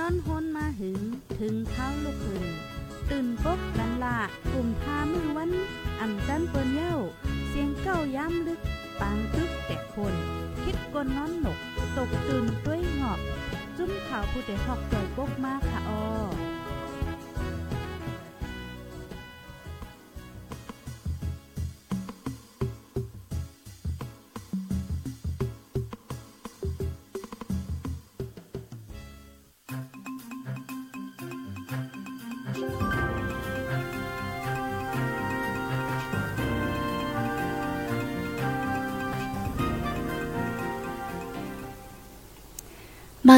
นอนฮนมาหึง ถึงเท้าลูกหึงตื่นปกกันละกลุ่มทามือวันอ่ำจันเปิ้นเย้า เสียงเก้าย้ำลึก ปางตึกแต่คน คิดกนนอนหนก ตกตื่นด้วยหงอบ จุ้มข่าวผู้เด็กหอกใจปกมากค่ะออ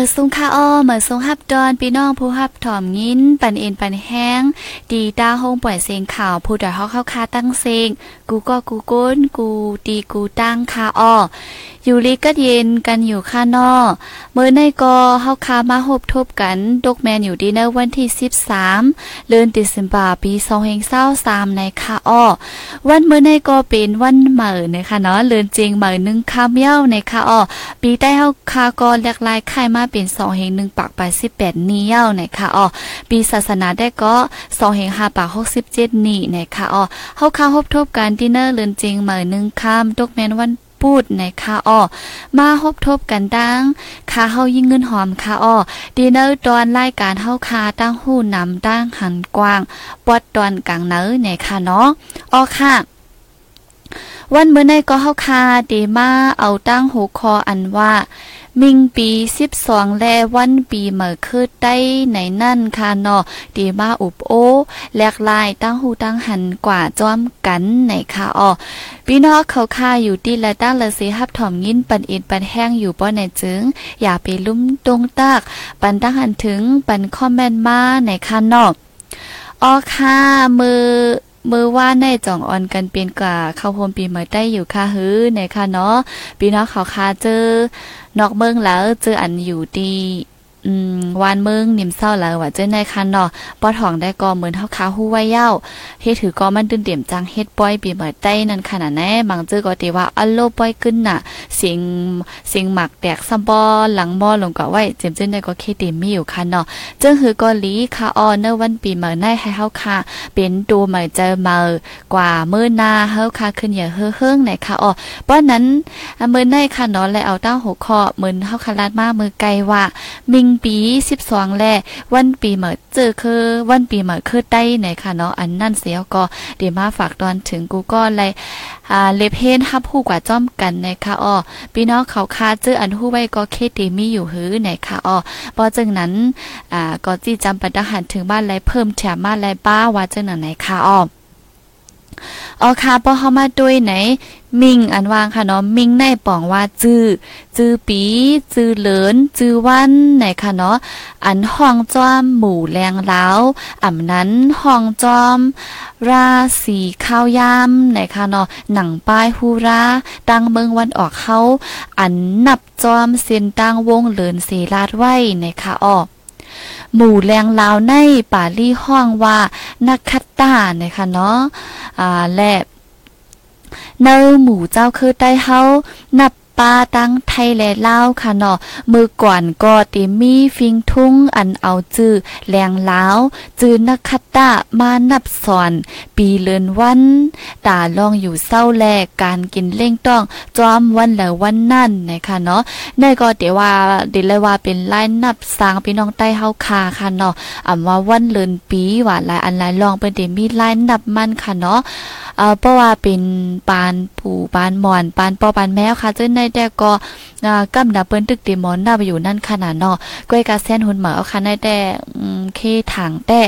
อสุงค่าอ้อเมื่อสุงฮับดอนพี่น้องผู้ฮับถ่อมงิ้น ปันเอ็นปันแห้ง ดีตาโฮงปล่อยเสียงข่าวผู้ดอยเฮาเข้าคาตั้งเสียงกูก็กูก้นกูตีกูตั้งคาอ้อ อยู่ลีก็เย็นกันอยู่ข้างนอกเมื่อในกอเฮาคามาหบทบกันดกแมนอยู่ดีเนอร์วันที่ 13 เดือนตุลาคมปี2023ในคาอ้อวันเมื่อในกอเป็นวันเหม่อนะคะเนาะเลือนจริงเหม่อนึงคาเมียวในคาอ้อปีใต้เฮาคากอหลกลายไข่มาเป็น2เฮง1ปากไป18นี้เย้าในคาอ้อปีศาสนาได้ก็2เฮง5ปาก67นี่ในคาอ้อเฮาคาหบทบกันดินเนอร์เลือนจริงเหม่อนึงคามดกแมนวัน พูดในคาอ้อมาฮบทบกันดังคาเฮายิ่งเงินหอมคาอ้อดีเนอร์ตอนรายการเฮาคาตั้งหู้นำตั้งหันกว้างปอดตอนกลางเนอในคาเนาะอ้อค่ะวันเมื่อในก็เฮาคาเดมาเอาตั้งหัวคออันว่า มิงปีสิบสองแลวันปีเหมือคือได้ในนั่นค่ะเนาะดีมาอุบโอแหลกลายตั้งหูตั้งหันกว่าจอมกันในค่ะอ๋อพี่น้องเขาค่าอยู่ที่ละตั้งละสิฮับถอมยินปันอินปันแห้งอยู่ป้อในจึง อย่าไปลุ่มตรงตากปันตั้งหันถึงปันคอมเมนต์มาในค่ะเนาะอ๋อค่ะมือ มือว่าในจ่องออนกันเปลี่ยนกว่าเข้าโฮมปีใหม่ได้อยู่ค่ะฮือในค่ะเนาะปีน้องเขาคาเจอนอกเมืองแล้วเจออันอยู่ดี อืมวานเมืองนิ่มเศร้าแล้วว่าเจ้าในคันเนาะป้อทองได้ก็เหมือนเฮาคาฮู้ไว้เย้าเฮ็ดถือก็มันตื่นเต็มจังเฮ็ดป้อยปีเหมือใต้นั่นขนาดแน่บางเจอก็ติว่าอัลโลป้อยขึ้นน่ะ เสียงเสียงหมักแตกซัมบอหลังมอลงก็ไว้เจมเจ้าในก็เคติมีอยู่คันเนาะจึงหือก็ลีคาออเนอวันปีเหมือนในให้เฮาคาเป็นดูเหมือเจอเมากว่ามื้อนาเฮาคาขึ้นอย่าเฮ้อๆในคาออป้อนนั้นเมื้อในค่ะเนาะแล้วเอาตั้งหัวข้อเหมือนเฮาคาลาดมามือไกลว่ามิงปีสิบสองแลวันปีเหมือเจอคือวันปีเหมือคือได้ไหนค่ะเนาะอันนั่นเสียก็เดี๋ยวมาฝากตอนถึงกูก็เลยอ่าเลเพนฮับผู้กว่าจ้อมกันนะคะอ้อพี่น้องเขาคาเจออันหู้ไว้ก็เคตีมีอยู่หือไหนค่ะอ้อพอจึงนั้นอ่าก็จี้จำปัดหันถึงบ้านไรเพิ่มแถมมาไรป้าว่าจังไหนค่ะอ้อ อ๋อค่ะพอเข้ามาด้วยไหน มิงอันวางค่ะเนาะมิงในป่องว่าจื้อจื้อปีจื้อเหลินจื้อวันไหนค่ะเนาะอันห้องจอมหมู่แรงเล้าอ่ำนั้นห้องจอม ราศีข้าวยามไหนค่ะเนาะหนังป้ายฮูราตั้งเมืองวันออกเขาอันนับจอมเส้นตั้งวงเหลินเสลาดไว้ไหนค่ะออก หมู่แรงลาวในป่าลี่ห้องว่านักคัตตานะคะเนาะอ่าและเนอหมู่เจ้าคือได้เฮานับ ป้าตั้งไทยและลาวค่ะเนาะมือก่อนก็ติมีฟิงทุ่งอันเอาจื้อแรงเลาจื้อนักคัตตามานับสอน ปีเลือนวันตาลองอยู่เศร้าแลการกินเล่งต้องจอมวันแล้ววันนั่นนะคะเนาะในก็เดี๋ยวว่าเดี๋ยวเลยว่าเป็นไล่นับสร้างพี่น้องใต้เฮาคาค่ะเนาะอ่ำว่าวันเลือนปีว่าหลายอันหลายลองเป็นเดมีไล่นับมันค่ะเนาะเอ่อเพราะว่าเป็นปานผู้ปานหมอนปานปอปานแมวค่ะจึงในแต่ก็อ่ากำดับเปิ้นตึกติมอนน่าไปอยู่นั่นขนาดเนาะก้อยกาเส้นหุ่นหมาเอาค่ะในแต่เคถังแต่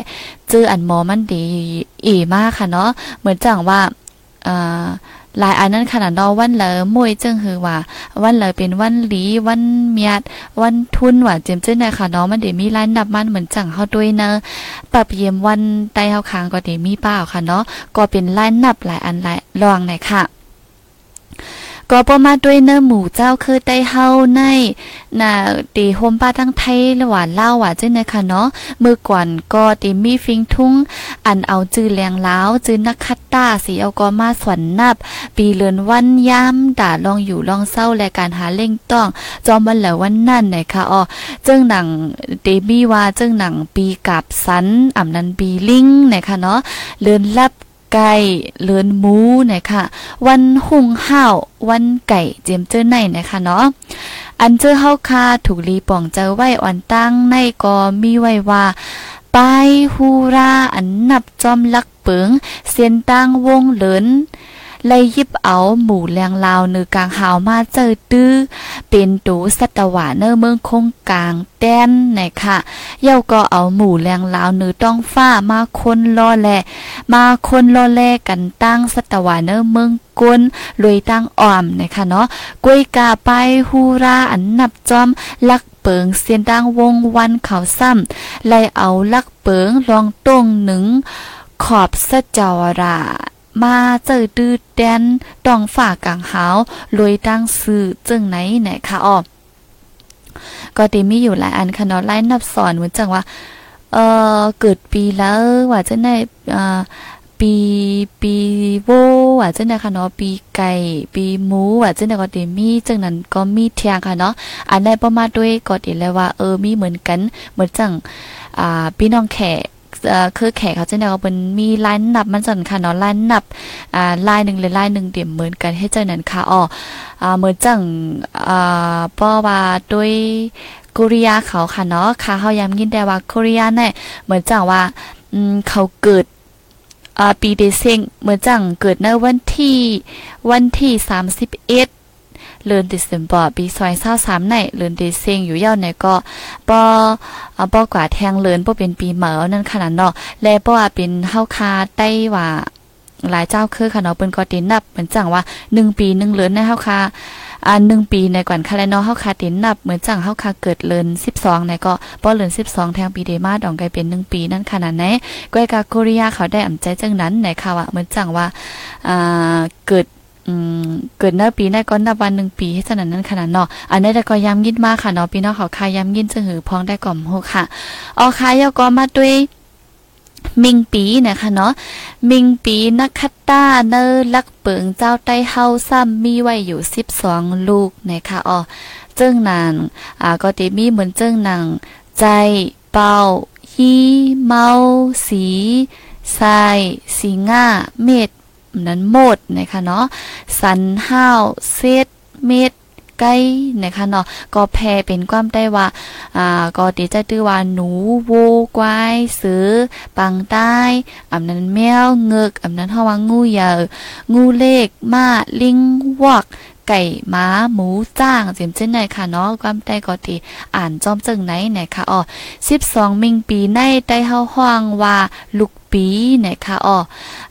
จื้ออันหมอมันดีอีมากค่ะเนาะเหมือนจังว่าอ่าหลายอันนั้นขนาดนาะวันเลอมวยจึงคือว่า วันเลอเป็นวันหลี วันเมียด วันทุนว่าเจมเจ้นค่ะเนาะมันเดี๋ยวมีร้านดับมันเหมือนจังเฮาด้วยเนอะปรับเยี่ยมวันใต้เฮาค้างก็เดี๋ยวมีเปล่าค่ะเนาะก็เป็นร้านนับหลายอันหลายรองหน่อยค่ะ ก็บ่มาด้วยเนื้อหมูเจ้าคือได้เฮาในน่ะตีโฮมป้าทั้งไทยหว่างลาวว่าจังได๋ค่ะเนาะเมื่อก่อนก็ตีมีฟิงทุ่ง อันเอาจื้อแรงลาวจื้อนักคัตตาสีเอาก็มาสวนนับ ปีเลือนวันยามด่าลองอยู่ลองเศร้าและการหาเล่งต้อง จอมวันแล้ววันนั่นนะคะอ๋อเจ้งหนังเดบี้ว่าเจ้งหนังปีกับสันอ่ำนันปีลิงนะคะเนาะเลือนลับ ไก่เลือนหมูนะคะวันหุงห้าววันไก่เจียมเจ้อในนะคะเนาะอันเจอเฮาคาถูกลีป่องเจอไว้อ่อนตั้งในก็มีไว้ว่าไปฮูราอันนับจอมลักเปิงเสียนตั้งวงเหลิน เลยยิบเอาหมู่แรงลาวเนือกลางหาวมาเจอตื้อ เป็นตูสัตวาเนอเมืองคงกลางแต้นนะคะเย่าก็เอาหมู่แรงลาวเนือต้องฟ้ามาคนรอแลมาคนรอแลกันตั้งสัตวาเนอเมืองกุนลวยตั้งอ่อมนะคะเนาะกวยกาไปฮูราอันนับจอมลักเปิงเสียนดังวงวันเขาซ้ำไลเอาลักเปิงลองต้งหนึ่งขอบสจาวรา มาเจอดื้อแดนตองฝากกลางหาวลวยตั้งสื่อจึงไหนไหนคะอ้อก็ตีมีอยู่หลายอันค่ะเนาะไล่นับสอนเหมือนจังว่า เอ่อเกิดปีแล้วว่าจะได้อ่าปีปีโวว่าจังได๋ค่ะเนาะปีไก่ปีหมูว่าจังได๋ก็ติมีจังนั้นก็มีเทียงค่ะเนาะอันใดบ่มาด้วยก็ติแล้วว่าเออมีเหมือนกันเหมือนจังอ่าพี่น้องแขก คือแขกเขาจะเนี่ยเขาเป็นมีลายนับมันจันค่ะเนาะลายนับอ่าลายหนึ่งเลยลายหนึ่งเดี่ยมเหมือนกันให้เจ้านั้นค่ะอ๋ออ่าเหมือนจังอ่าป้อว่าด้วยกุริยาเขาค่ะเนาะค่ะเขาย้ำยินได้ว่ากุริยาเนี่ยเหมือนจังว่าอืมเขาเกิดอ่าปีเดเซงเหมือนจังเกิดในวันที่วันที่สามสิบเอ็ด เลือนดิเซมบอร์ปีซอยเศร้าสามในเลือนเดเซงอยู่เย้าในก็ปอปอกว่าแทงเลือนปอเป็นปีเหมานั่นขนาดเนาะและปอว่าเป็นเฮาคาไต้ว่าหลายเจ้าคือค่ะเนาะเปิ้นก็ตินับเหมือนจังว่า 1 ปี 1 เลือนในเฮาคาอ่า1ปีในก่อนคาแลนอเฮาคาตินับเหมือนจังเฮาคาเกิดเลือน12ในก็ป้อเลือน12 แทงปีเดมาดองไกเป็น1ปีนั่นขนาดไหนก้อยกาโคเรียเขาได้อำใจจังนั้นในค่ะว่าเหมือนจังว่าอ่าเกิด อืมเกิดหน้าปีหน้ก้อนนับวันหนึ่งปีให้สนันนั้นขนาดเนาะอันนี้แต่ก็ย้ำยินมากค่ะเนาะพี่น้องเขาคาย้ำยินจะหือพองได้ก่อมโหค่ะออคายาก็มาด้วยมิงปีนะคะเนาะมิงปีนักคัตตาเนอลักเปิงเจ้าไต้เฮาซ้ำมีไว้อยู่12ลูกนะคะอ๋อเจิ้งนางอ่าก็ติมีเหมือนเจิ้งนางใจเป้าฮีเมาสีทรายสีง่าเม็ด นั้นหมดนะคะเนาะสันห้าวเซตเม็ดไก่นะคะเนาะก็แพรเป็นความได้ว่าอ่าก็ตีใจตื้อว่าหนูโวกวายเสือปังใต้อำนั้นแมวเงึกอำนั้นเฮาว่างูเหยางูเล็กม้าลิงวอกไก่ม้าหมูจ้างเสียมเช่นไหนค่ะเนาะความได้ก็ตีอ่านจอมจึงไหนไหนค่ะอ๋อ12มิงปีในได้เฮาฮ้องว่าลูก ปีนะคะอ๋อ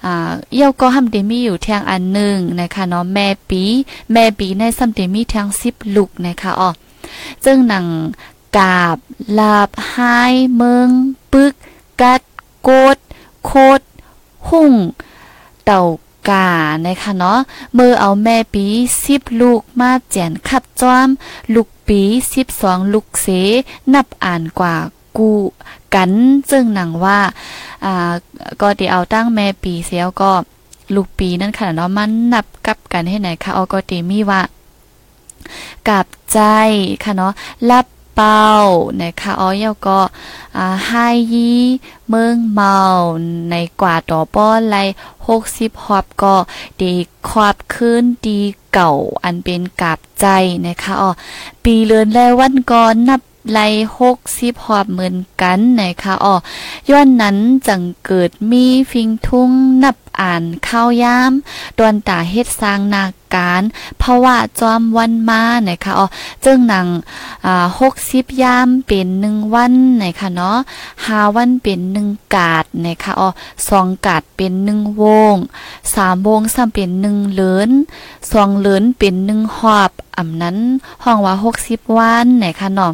อ่าเยี่ยวก็ทำเดมีอยู่เทียงอันหนึ่งนะคะเนาะแม่ปี แม่ปีในซัมเดมีเทียง10ลูกนะคะอ๋อจึงหนังกาบลาบหายเมืองปึก กัดโกด โคด หุ่ง เต่ากานะคะเนาะมือเอาแม่ปีสิบลูกมาแจนขับจอม ลูกปีสิบสองลูกเส นับอ่านกว่ากู กันจึงหนังว่าอ่าก็ที่เอาตั้งแม่ปีเสียวก็ลูกปีนั่นค่ะเนาะมันนับกับกันให้ไหนคะเอาก็ตีมีว่ากับใจค่ะเนาะรับเป้านะคะอ๋อยก็อ่ายีเมืองเมาในกว่าต่อป้อไล60ฮอบก็ดีควบคืนดีเก่าอันเป็นกับใจนะคะอ๋อปีเลือนแล้ววันก่อนนับ ไล่หกสิบหอบเหมือนกันนะคะอ๋อย้อนนั้นจังเกิดมีฟิงทุ่งนับอ่านข้าวยามดวนตาเฮ็ดสร้างนาการเพราะว่าจอมวันมานะคะอ๋อจึงหนังอ่าหกสิบยามเป็นหนึ่งวันนะคะเนาะหาวันเป็นหนึ่งกาดนะคะอ๋อสองกาดเป็นหนึ่งวงสามวงซ้ำเป็นหนึ่งเลินสองเลินเป็นหนึ่งหอบอ่ำนั้นห้องว่าหกสิบวันนะคะเนาะ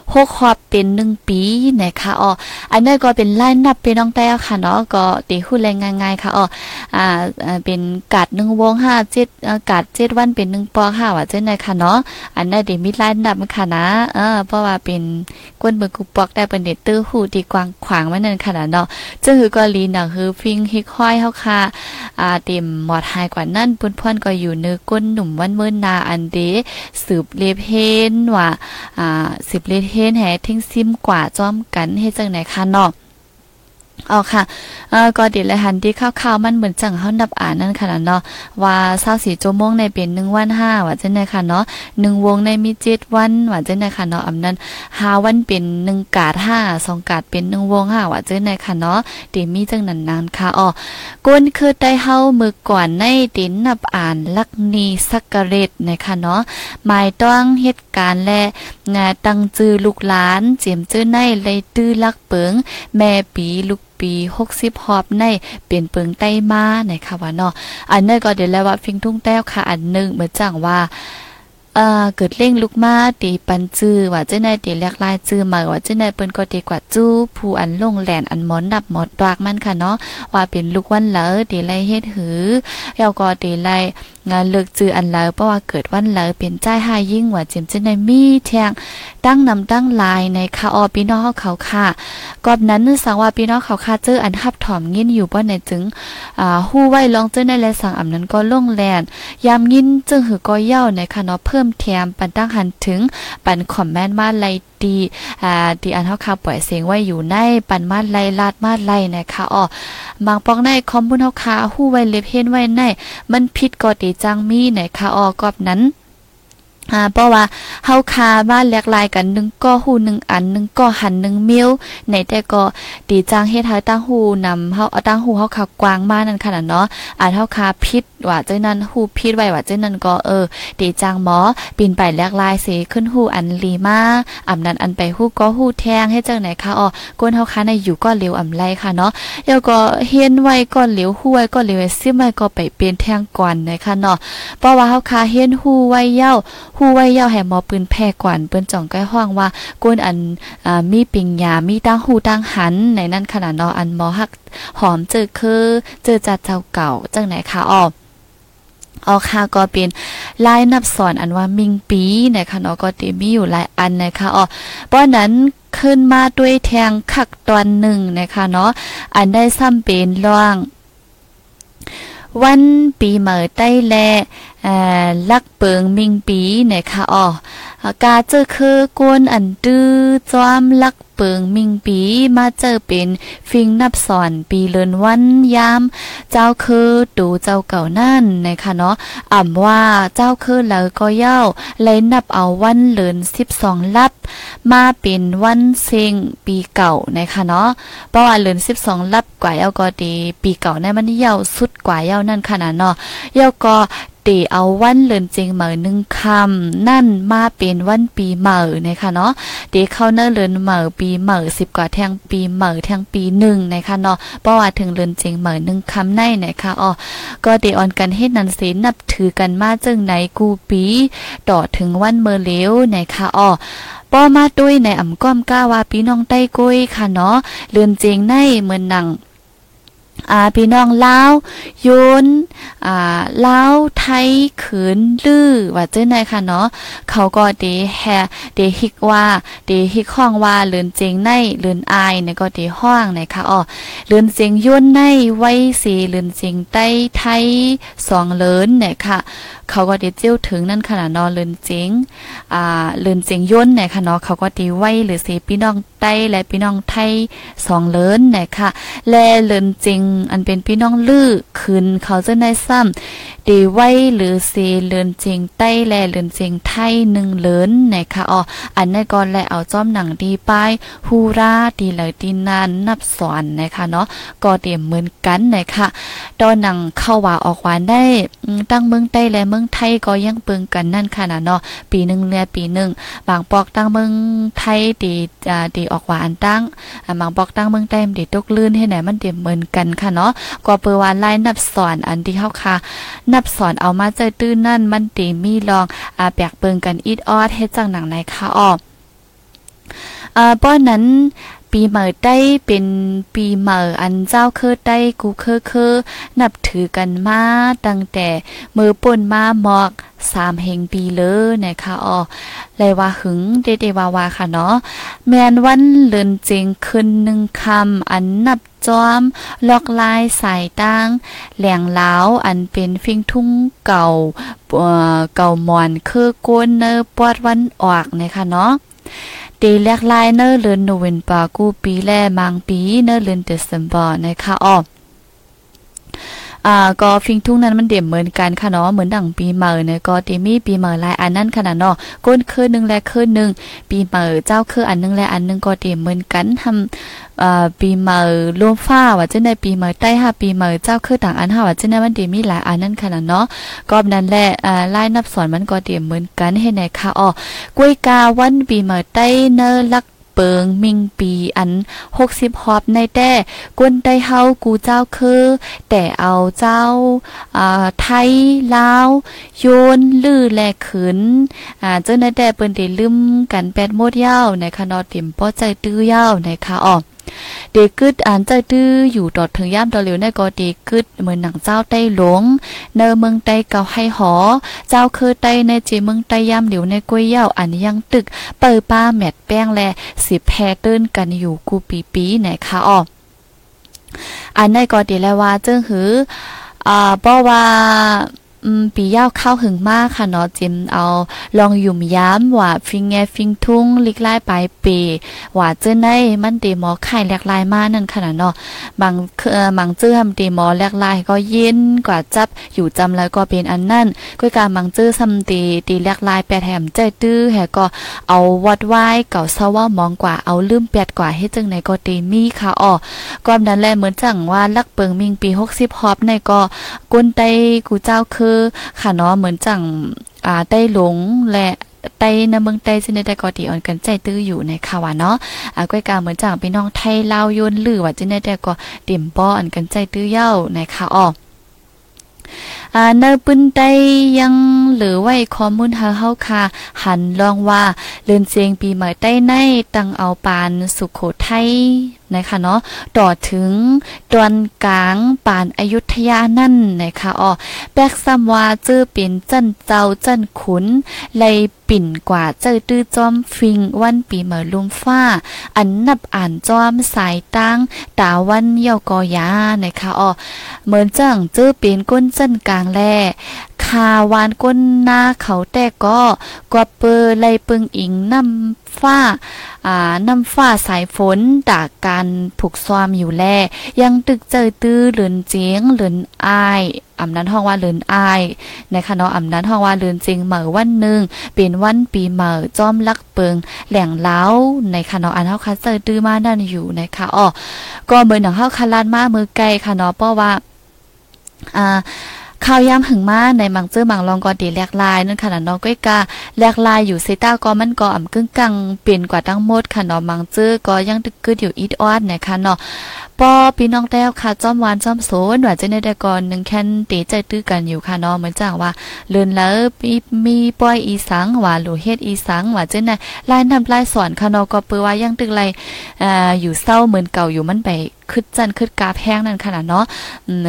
หกขอบเป็นหนึ่งปีนะคะอ๋ออันนี้ก็เป็นไล่นับเป็นน้องแต่ค่ะเนาะก็ตีคู่แรงง่ายๆค่ะอ๋ออ่าเป็นกาดหนึ่งวงห้าเจ็ดกาดเจ็ดวันเป็นหนึ่งปอค่ะว่าเจ้าไหนค่ะเนาะอันนี้เดี๋ยวมีไล่นับค่ะนะเออเพราะว่าเป็นกวนเบิกกุปอกได้เป็นเด็ดตื้อหูดีกวางขวางไว้นั่นค่ะเนาะจึงคือกอลีน่ะคือฟิงฮิกห้อยเฮาค่ะอ่าเต็มหมอดหายกว่านั่นปุ่นพ่อนก็อยู่เนื้อก้นหนุ่มวันเมื่อนาอันเดสืบเลเพนว่าอ่าสืบเลเพนแห่ทิ้งซิมกว่าจ้อมกันเฮ็ดจังไหนคะเนาะอ๋อค่ะเอ่อก็ดีเลยหันที่ข้าวๆมันเหมือนจังเฮานับอ่านนั่นค่ะเนาะว่า24ชั่วโจมงในเป็น1วัน5ว่าจังได๋ค่ะเนาะ1วงในมี7วันว่าจังได๋ค่ะเนาะอำนั้น5วันเป็น1กาด5 2กาดเป็น1วง5ว่าจังได๋ค่ะเนาะติมีจังนั้นนานค่ะอ๋อก้นคือได้เฮามือก่อนในตินนับอ่านลักนีสักกะเรตนะคะเนาะหมายต้องเหตุการและงาตั้งจื้อลูกหลาน เจียมจื้อในเลยตื้อลักเปิง แม่ปีลูกปี 60 หอบในเป็นเปิงใต้มานะคะว่าเนาะอันนี้ก็เดี๋ยวแล้วว่าฟิงทุ่งแต้วค่ะอันนึงเหมือนจังว่าเออเกิดเร่งลุกมาตีปันจื้อว่าเจ้าในตีแลกลายจื้อมาว่าเจ้าในเปิ้นก็ดีกว่าจู้ผู้อันลงแหลนอันหมอนดับหมอดตวากมันค่ะเนาะว่าเป็นลูกวันเหลอตีไลเฮ็ดหือแล้วก็ตีไลงานเลิกจืออันเลอเพราะว่าเกิดวันเลอเป็นใจหายิ่งว่าจิมเจ้าในมีแทงตั้งนำตั้งลายในคาออพี่น้องเขาค่ะกอบนั้นสังว่าพี่น้องเขาค่ะเจออันฮับถอมยินอยู่บ่ในจึงอ่าฮู้ไว้ลองเจ้าในและสั่งอำนั้นก็ล่งแลนยามยินจึงหือก็เย้าในค่ะเนาะเพิ่มแถมปันตั้งหันถึงปันคอมเมนต์มาไล ดีอ่าดีอันเฮาค่ะปล่อยเสียงไว้อยู่ในปันมาไล่ลาดมาไล่นะคะอ๋อบางปองในคอมบุนเฮาค่ะฮู้ไว้เล็บเฮ็นไว้ในมันผิดก็ดีจังมีนะคะอ๋อกอบนั้น อ่าเพราะว่าเฮาคาบ้านแลกลายกันหนึ่งก็หูหนึ่งอันหนึ่งก็หันหนึ่งมิ้วในแต่ก็ดีจังเฮ็ดให้ตั้งหูนำเฮาเอาตั้งหูเฮาคากวางมานั่นขนาดเนาะอ่านเฮาคาพิษว่าเจ้านั้นหูพิษไว้ว่าเจ้านั้นก็เออดีจังหมอปีนไปแลกลายเสขึ้นหูอันลีมาอำนั้นอันไปหูก็หูแทงให้จังไหนคะอ๋อกวนเฮาคาในอยู่ก็เร็วอำไรค่ะเนาะแล้วก็เฮียนไว้ก็เหลวหูไว้ก็เหลวซิมไว้ก็ไปเป็นแทงก่อนนะคะเนาะเพราะว่าเฮาคาเฮียนหูไว้เย้าหูไว้ย้าแห่หมอปืนแพร่กวนเปิ้นจ่องใกล้ห้องว่ากวนอันอมีปิงยามีตั้งหูตั้งหัน ในนั้นขนาดนาะอันหมอฮักหอมเจอคือเจอจัดเจ้าเก่าจังไหนคะอ๋อออค่ะก็เป็นลายนับสอนอันว่ามิงปีนะคะเนาะก็ติมีอยู่หลายอันนะคะอ๋อเพราะนั้นขึ้นมาด้วยแทงคักตอนหนึ่งนะคะเนาะอันได้ซ้ำเป็นร่องวันปีเหมอใต้แล ลักเปิงมิงปีนะคะอ๋อกาเจอคือกวนอันตื้อจอมลักเปิงมิงปีมาเจอเป็นฟิงนับสอนปีเลินวันยามเจ้าคือดูเจ้าเก่านั่นนะคะเนาะอ่ำว่าเจ้าคือแล้วก็เย้าเลยนับเอาวันเลิน12ลับ มาเป็นวันเซงปีเก่านะคะเนาะเพราะว่าเลิน12ลับกว่าเย้าก็ดี ปีเก่าในมันเย้าสุดกว่าเย้านั่นขนาดเนาะเย้าก็ ตีเอาวันเลินจริงเหมือหนึ่งคำนั่นมาเป็นวันปีเหมือนะคะเนาะตีเข้าเนอเลินเหมือปีเหมือสิบกว่าแทงปีเหมือแทงปีหนึ่งนะคะเนาะเพราะว่าถึงเลินจริงเหมือหนึ่งคำในนะคะอ๋อก็ตีออนกันเฮ็ดนันสีนับถือกันมาจึงไหนกูปีต่อถึงวันเมื่อเลี้ยวนะคะอ๋อป้อมาด้วยในอ่ำก้อมก้าว่าพี่น้องใต้กุ้ยค่ะเนาะเลือนเจงในเหมือนหนัง พี่น้องลาวโยนอ่าลาวไทยขืนลือว่าเจ้าไหนค่ะเนาะเขาก็เดแฮเดฮิกว่าเดฮิกห้องว่าเลือนเจงในเลือนอายเนี่ยก็เดห้องนะคะอ๋อเลือนเจงย่นในไว้สีเลือนเจงใต้ไทยสองเลินเนี่ยค่ะเขาก็เดเจ้าถึงนั่นขนาดนอนเลือนเจงอ่าเลือนเจงย่นเนี่ยค่ะเนาะเขาก็ดีไว้หรือสีพี่น้องใต้และพี่น้องไทยสองเลินเนี่ยค่ะและเลือนเจงอันเป็นพี่น้องลือคืนเขาจะได้ซ้ำดีไว้หรือเซเลือนเจงใต้แลเลือนเจงไทยหนึ่งเลินนะคะอ๋ออันนี้ก่อนแลเอาจ้อมหนังดีป้ายฮูราดีเลยดีนานนับสอนนะคะเนาะก็เตรียมเหมือนกันนะคะตอนหนังเข้าว่าออกหวานได้ตั้งเมืองใต้และเมืองไทยก็ยังเปิงกันนั่นค่ะนะเนาะปีหนึ่งเรือปีหนึ่งบางปอกตั้งเมืองไทยดีอ่าดีออกหวานตั้งบางปอกตั้งเมืองใต้ดีตกลื่นให้ไหนมันเตรียมเหมือนกันค่ะเนาะก็เปิดว่าไล่นับสอนอันที่เฮาค่ะนับสอนเอามาใจตื้นนั่นมันตีมีลองอาแปกเปิงกันอีดออดเฮ็ดจังหนังในคะออกอ่าป้อนนั้น ปีใหม่ได้เป็นปีใหม่อันเจ้าเคอได้กูเคอเคอนับถือกันมาตั้งแต่มือป่นมาหมอกสามเฮงปีเลยนะคะอ๋อเลยว่าหึงเดเดวาวาค่ะเนาะแมนวันเลินเจงขึ้นหนึ่งคำอันนับจอม ลอกลายสายตั้งแหลงเล้าอันเป็นฟิงทุ่งเก่าเก่ามอนคือก้นเนอปอดวันออกนะคะเนาะ ตีแลกลายเนอร์เลือนโนเวนปากูปีแลมังปีเนอร์เลือนเดซมบอร์นะคะอ๋อ อ่าก็ฟิงทุ่งนั้นมันเด่มเหมือนกันค่ะเนาะเหมือนดังปีใหม่เนี่ยก็เตมีปีใหม่ลายอันนั้นขนาดเนาะก้นคือนึงและคือนึงปีใหม่เจ้าคืออันนึงและอันนึงก็เด่มเหมือนกันทำอ่าปีใหม่รวมฟ้าว่าจะในปีใหม่ใต้ห้าปีใหม่เจ้าคือต่างอันห้าว่าจะในมันเดมีหลายอันนั้นขนาดเนาะก็นั้นแหละอ่าไล่นับสอนมันก็เด่มเหมือนกันให้ไหนค่ะอ๋อกล้วยกาวันปีใหม่ใต้เนอลัก เปิงมิงปีอันหกสิบฮอบในแต่กวนได้เฮากูเจ้าคือ แต่เอาเจ้าอ่าไทยลาวโยนลือแลขืนอ่าเจ้าในแต่เปิ้นได้ลืมกันแปดโมดยาวในคะนอเต็มป้อใจตื้อยาวในคะอ้อ เด็กกึดอ่านใจตื้ออยู่ตอดถึงย่ามตอเหลียวในก็เด็กกึดเหมือนหนังเจ้าใต้หลงเนอเมืองใต้เก่าให้หอ เจ้าคือใต้ในเจเมืองใต้ย่ามเหลียวในกล้วยเย่าอันยังตึก เปิดป้าแมดแป้งแลสิแพเติ้นกันอยู่กูปีปีไหนคะอ้ออันในก็ดีแล้วว่าเจึงหืออ่าเพราะว่า อืมปียาวเข้าหึงมากค่ะเนาะจิมเอาลองยุ่มย้ำว่าฟิงแงฟิงทุ่งลิกไล่ปลายปีว่าเจ้าในมันเดหมอไข่แหลกลายมานั่นขนาดเนาะบางเอ่อบางเจ้อทำเดหมอแหลกลายก็เย็นกว่าจับอยู่จำแล้วก็เป็นอันนั่นก็การบางเจ้อทำตีตีแหลกลายแปดแถมใจตื้อแหก็เอาวัดไว้เก่าเศร้าว่ามองกว่าเอาลืมแปดกว่าให้จึงในก็ตีมีค่ะอ้อก็นั้นแหละเหมือนจังว่าลักเปิงมิงปี60ฮอบในก็ก้นไตกูเจ้าคือค่ะเนาะเหมือนจังอ่าได้หลงและไต้ในเมืองไต้ซินได้ก็ตีอ่อนกันใจตื้ออยู่ในค่ะว่าเนาะอ่าก้อยกาเหมือนจังพี่น้องไทยลาวโยนหรือว่าจินได้ก็เต็มป้ออันกันใจตื้อเย้าในค่ะอ้ออ่าเนปืนไตยังหรือไว้ข้อมูลเฮาเฮาค่ะ หันลองว่าเลือนเสียงปีใหม่ใต้ในตั้งเอาปานสุขโขทัย นะคะเนาะต่อถึงตอนกลางป่านอายุทยานั่นนะคะอ๋อแบกซ้ำว่าเจอเป็นจันเจ้าจันขุนเลยปิ่นกว่าเจอตื้อจอมฟิงวันปีเหมอลุมฟ้า อันนับอ่านจอมสายตั้งตาวันเยากอยานะคะอ๋อเหมือนจังเจอเป็นก้นจันกลางแล คาวานก้นหน้าเขาแต่ก็กว่าเปอไลปึงอิงน้ำฟ้าอ่าน้ำฟ้าสายฝนตากการผูกซ้อมอยู่แล ยังตึกเจอตื้อเหลือนเจียงเหลือนอายอำนั้นห้องว่าเลือนอายนะคะเนาะอำนั้นห้องว่าเลือนจริงเหมือวันหนึ่งเป็นวันปีเหมือจอมลักเปิงแหล่งเล้าในคะเนาะอันเฮาคัสเจอตื้อมานั่นอยู่นะคะอ๋อก็เหมือนหนังเฮาคันลานมามือไกลค่ะเนาะเพราะว่าอ่า ข้าวยามหึงมาในมังเจอมังลองก็ดีแลกลายนั่นค่ะน้องก้อยกาแลกลายอยู่เซต้าก็มันก็อ่ำกึ่งกังเปลี่ยนกว่าทั้งหมดค่ะเนาะมังเจอก็ยังตึกกึดอยู่อีดออดนะคะเนาะปอพี่น้องแต้วค่ะจอมวานจอมโสนหว่าจะในแต่ก่อนหนึ่งแค่นตีใจตื้อกันอยู่ค่ะเนาะเหมือนจังว่าเลือนแล้วมีมีปอยอีสังว่าหลูเฮ็ดอีสังว่าจะในลายนำลายสอนค่ะเนาะก็เปือว่ายังตึกไรอ่าอยู่เศร้าเหมือนเก่าอยู่มันไป คึดจันคึดกาแพงนั่นขนาดเนาะ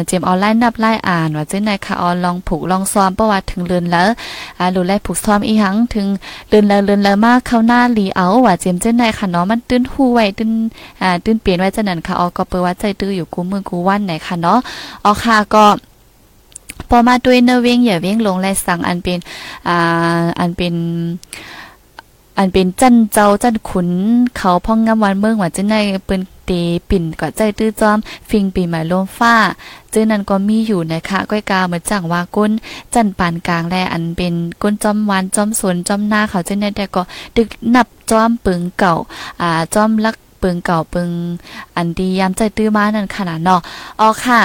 เจมออนไลน์นับไล่อ่านว่าเจ้ไหนค่ะออนลองผูกลองซ้อมประวัติถึงเรือนแล้วอ่าดูแลผูกซ้อมอีหังถึงเรือนแล้วเรือนแล้วมากเข้าหน้าลีเอาว่าเจมเจ้ไหนค่ะเนาะมันตื้นหูไว้ตื้นอ่าตื้นเปลี่ยนไว้จังนั้นค่ะออก็เปิดว่าใจตื้ออยู่กูมือกูวันไหนค่ะเนาะออค่ะก็พอมาด้วยเนเวงอย่าเวงลงและสั่งอันเป็นอ่าอันเป็นอันเป็นจันเจ้าจันขุนเขาพ่องงามวันเมืองว่าจังได๋เปิ้น ตีปิ่นก็ใจตื้อจอม ฟิงปีใหม่ลมฟ้าเจอนั้นก็มีอยู่นะคะก้อยกาเหมือนจังว่าก้น จันปานกลางแลอันเป็นก้นจอมวานจอมสวนจอมหน้าเขาเจานี่นแต่ก็ดึกนับจอมปึงเก่าอ่าจอมลักปึงเก่าปึงอันดียามใจตื้อมานั่นขนาดเนาะอ๋อค่ะ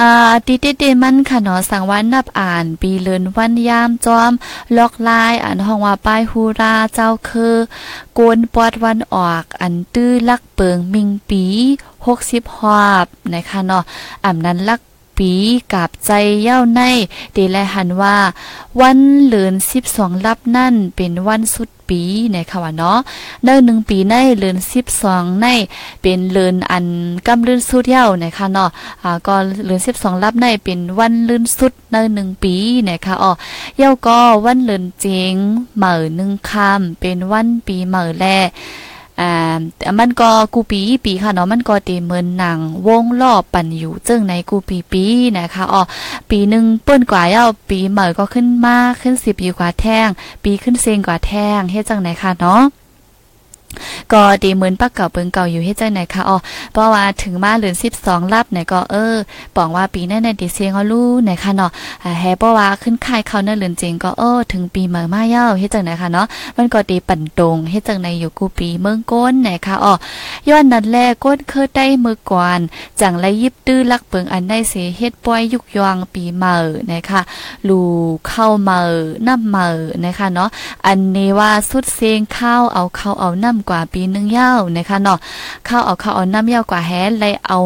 อ่าติเตเตมันค่ะเนาะสั่งวันนับอ่านปีเลินวันยามจอม ล็อกลายอันห้องว่าป้ายฮูราเจ้าคือ โกนปอดวันออก อันตื้อลักเปิงมิงปี60ฮอบนะคะเนาะอ่ำนั้นลัก ปีกับใจเย้าในเดลหันว่า วันเลือน12ลับนั่นเป็นวันสุดปีในค่ะว่าเนาะเนิ่นหนึ่งปีในเลือน12ในเป็นเลือนอันกำลื่นสุดเย้าในะคะเนาะอ่าก็เลือน12ลับในเป็นวันลื่นสุดเนิ่นหนึ่งปีในะคะอ๋อเย้าก็วันเลือนเจงเหม่อหนึ่งคำเป็นวันปีเหม่อแล อ่ามันก็กูปีปีค่ะเนาะมันก็เตเมือนหนังวงรอบปั่นอยู่จึงในกูปีปีนะคะอ๋อปีหนึ่งเปิ้นกว่าเอาปีเหม่ก็ขึ้นมากขึ้นสิบอยู่กว่าแท่ง ปีขึ้นเซงกว่าแท่งเฮ็ดจังไหนค่ะเนาะ ก็ดีเหมือนปักเก่าเปิงเก่าอยู่ให้ใจไหนคะอ๋อเพราะว่าถึงมาเหลือสิบสองลับไหนก็เออบอกว่าปีนั้นในดิเซียงเขารู้ไหนคะเนาะแฮเพราะว่าขึ้นค่ายเขาเนื้อเหลือนจริงก็เออถึงปีเมื่อมาเย้าให้จังไหนคะเนาะมันก็ดีปั่นตรงให้จังไหนอยู่กูปีเมืองก้นไหนคะอ๋อย้อนนั้นแลก้นเคยได้มือก่อนจังไรยิบตื้อลักเปิงอันได้เสียเฮ็ดป้อยยุกยองปีเมื่อนะคะลูเข้าเมื่อน้ำเมื่อนะคะเนาะอันนี้ว่าสุดเสียงข้าวเอาเข้าเอาน้ำกว่าปีนึงยาวนะคะเนาะเข้าเอาเข้าเอาน้ำยาวกว่าแฮเลยเอา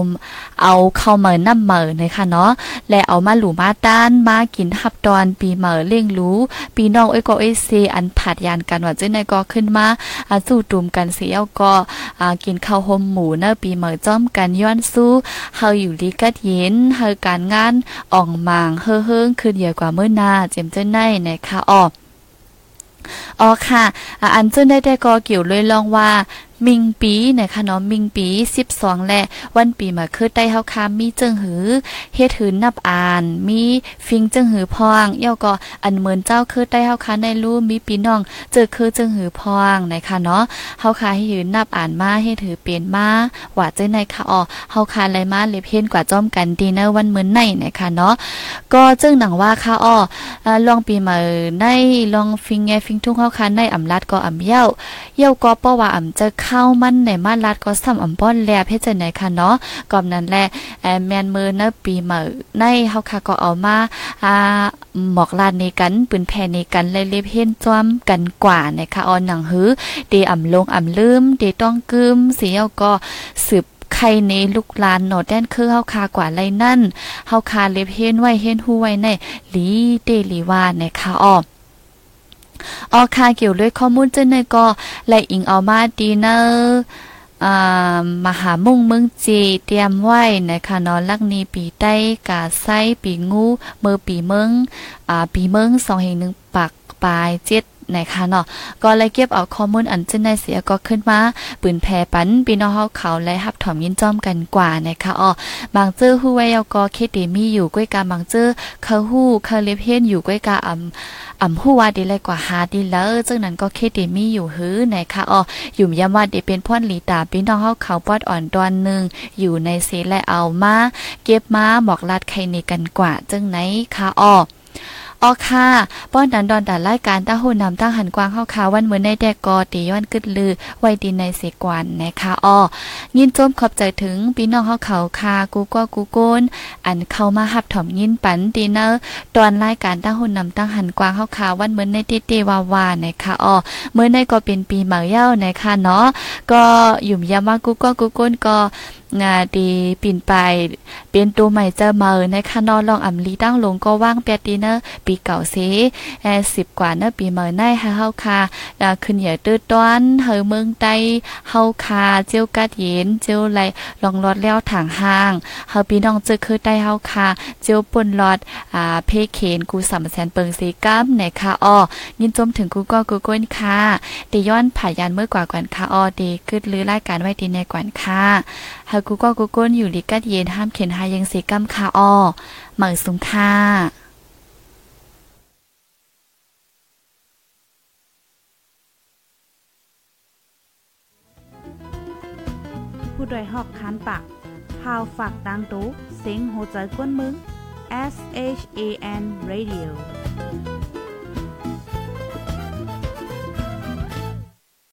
เอาเข้าเหมือน้ำเหมือนะคะเนาะและเอามาหลูมาต้านมากินหับตอนปีเหมือเลี้ยงรู้ปีน้องเอ้ยก็เอ้ยเซอันผัดยานกันว่าเจ้าในก็ขึ้นมาอาสู้ตุ่มกันเสียก็อ่ากินข้าวหมหมูเนอะปีเหมือจ้อมกันย้อนสู้เฮาอยู่ดีกัดเย็นเฮาการงานอ่องมางเฮ้อเฮิงขึ้นเยอะกว่าเมื่อนาเจมเจ้าในนะคะออ อ๋อค่ะ อันเจ้าได้ได้ก็เกี่ยวเลยลองว่า มิงปีนะคะเนาะมิงปี12 และวันปีมาคือได้เฮาคามีเจิงหือเฮ็ดหือนับอ่าน มีฟิงเจิงหือพองเย่าก็อันเหมือนเจ้าคือได้เฮาคาในรู้มีปีน้องเจอคือเจิงหือพองนะคะเนาะเฮาคาให้หือนับอ่านมาให้ถือเปลี่ยนมาว่าเจ้าในค่ะอ๋อเฮาคาไรมาเลยเพ่นกว่าจ้อมกันดีนอวันเหมือนในนะคะเนาะก็จึงหนังว่าค่ะอ๋อลองปีมาในลองฟิงแงฟิงทุ่งเฮาคาในอำลัดก็อำเย้าเย้าก็เพราะว่าอำจะข้ามันในมาลัดก็ซ้ำอำป้อนแลเพชรไหนค่ะเนาะก่อนนั้นแหละแอแมนมือเนปีมื่ในเฮาค่ะก็เอามาอ่าหมอกลานในกันปืนแผ่ในกันเลยเล็บเห็นจ้อมกันกว่านะคะออนหนังหือเดอ่ำลงอ่ำลืมเดต้องกึมเสียวก็สืบใครในลูกลานโนอดแดนคือเฮาคากว่าไรนั่นเฮาคาเล็บเห็นไว้เห็นหูไว้ในหลีเดลีว่านะคะอ้อ เอาค่ะเกี่ยวด้วยข้อมูลเจ้าในก็และอิงเอามาดีเนอร์มหามุ่งเมืองจีเตรียมไว้นะคะนอนลักนีปีใต้กาไซปีงู เมื่อปีเมืองอ่าปีเมืองสองแห่งหนึ่งปักปลายเจ็ด นะคะเนาะก็เลยเก็บเอาข้อมูลอันเจ้นในเสียก็ขึ้นมาปืนแพรปันปีน้องเฮาเขาและฮับถอมยินจ้อมกันกว่านะคะอ๋อบางเจ้อฮู้ไว้ก็เคเดมีอยู่ก้วยกาบางเจ้อเขาฮู้เขาเล็บเฮียนอยู่ก้วยกาอำอำฮู้ว่าดีเลยกว่าหาดีแล้วจึงนั้นก็เคเดมีอยู่หื้อนะคะอ๋ออยู่ย้ำว่าเดเป็นพ่อนหลีตาพี่น้องเฮาเขาปอดอ่อนตอนนึงอยู่ในเสและเอามาเก็บมาบอกลาดใครในกันกว่าจึงไหนคะอ๋อ ออค่ะป้อนดันดอนดันรายการตั้งหุ่นนำตั้งหันกวางเข้าขาวันเหมือนในแดกกอตีย้อนกึดลือ ไว้ดินในเสกวันนะคะอ้อยินจมขอบใจถึงพี่น้องเข้าเขาคากูก็กูโกนอันเข้ามาหับถ่อมยินปันดีเนอร์ตอนรายการตั้งหุ่นนำตั้งหันกวางเข้าขาวันเหมือนในเตเตวาวานะคะอ้อเมื่อในก็เป็นปีเหมาเย้านะคะเนาะก็อยู่มยามากูก็กูโกนก็ งาดีปิ่นไป เป็นตัวใหม่เจอเมอนคะนอนลองอำลีตั้งลงก็ว่างเปียดีเนอร์ปีเก่าเสแอสิบกว่าเนอปีเมอในฮะเฮาคาขึ้นเหยียตื้อต้อนเฮอเมืองใต้เฮาคาเจียวกัดเย็นเจียวไหลลองรอดแล้วถังห้างเฮาพี่น้องเจอคือใต้เฮาคาเจียวป่นรอดอ่าเพเคนกูสามแสนเปิงสีกัมในคะอ้อยินจมถึงกูก็กูก้นค่ะตีย้อนผ่ายันเมื่อกว่าก่อนค่ะอ้อดีขึ้นลือรายการไว้ดีในก่อนค่ะเฮากูก็กูก้นอยู่ลิกัดเย็นห้ามเข็นหายังสีกัมค่ะอ้อเหมือสุงค่ะผู้ดยหอกคันปากพาวฝากดังตู้เสียงโหใจกวนมึง S H A N Radio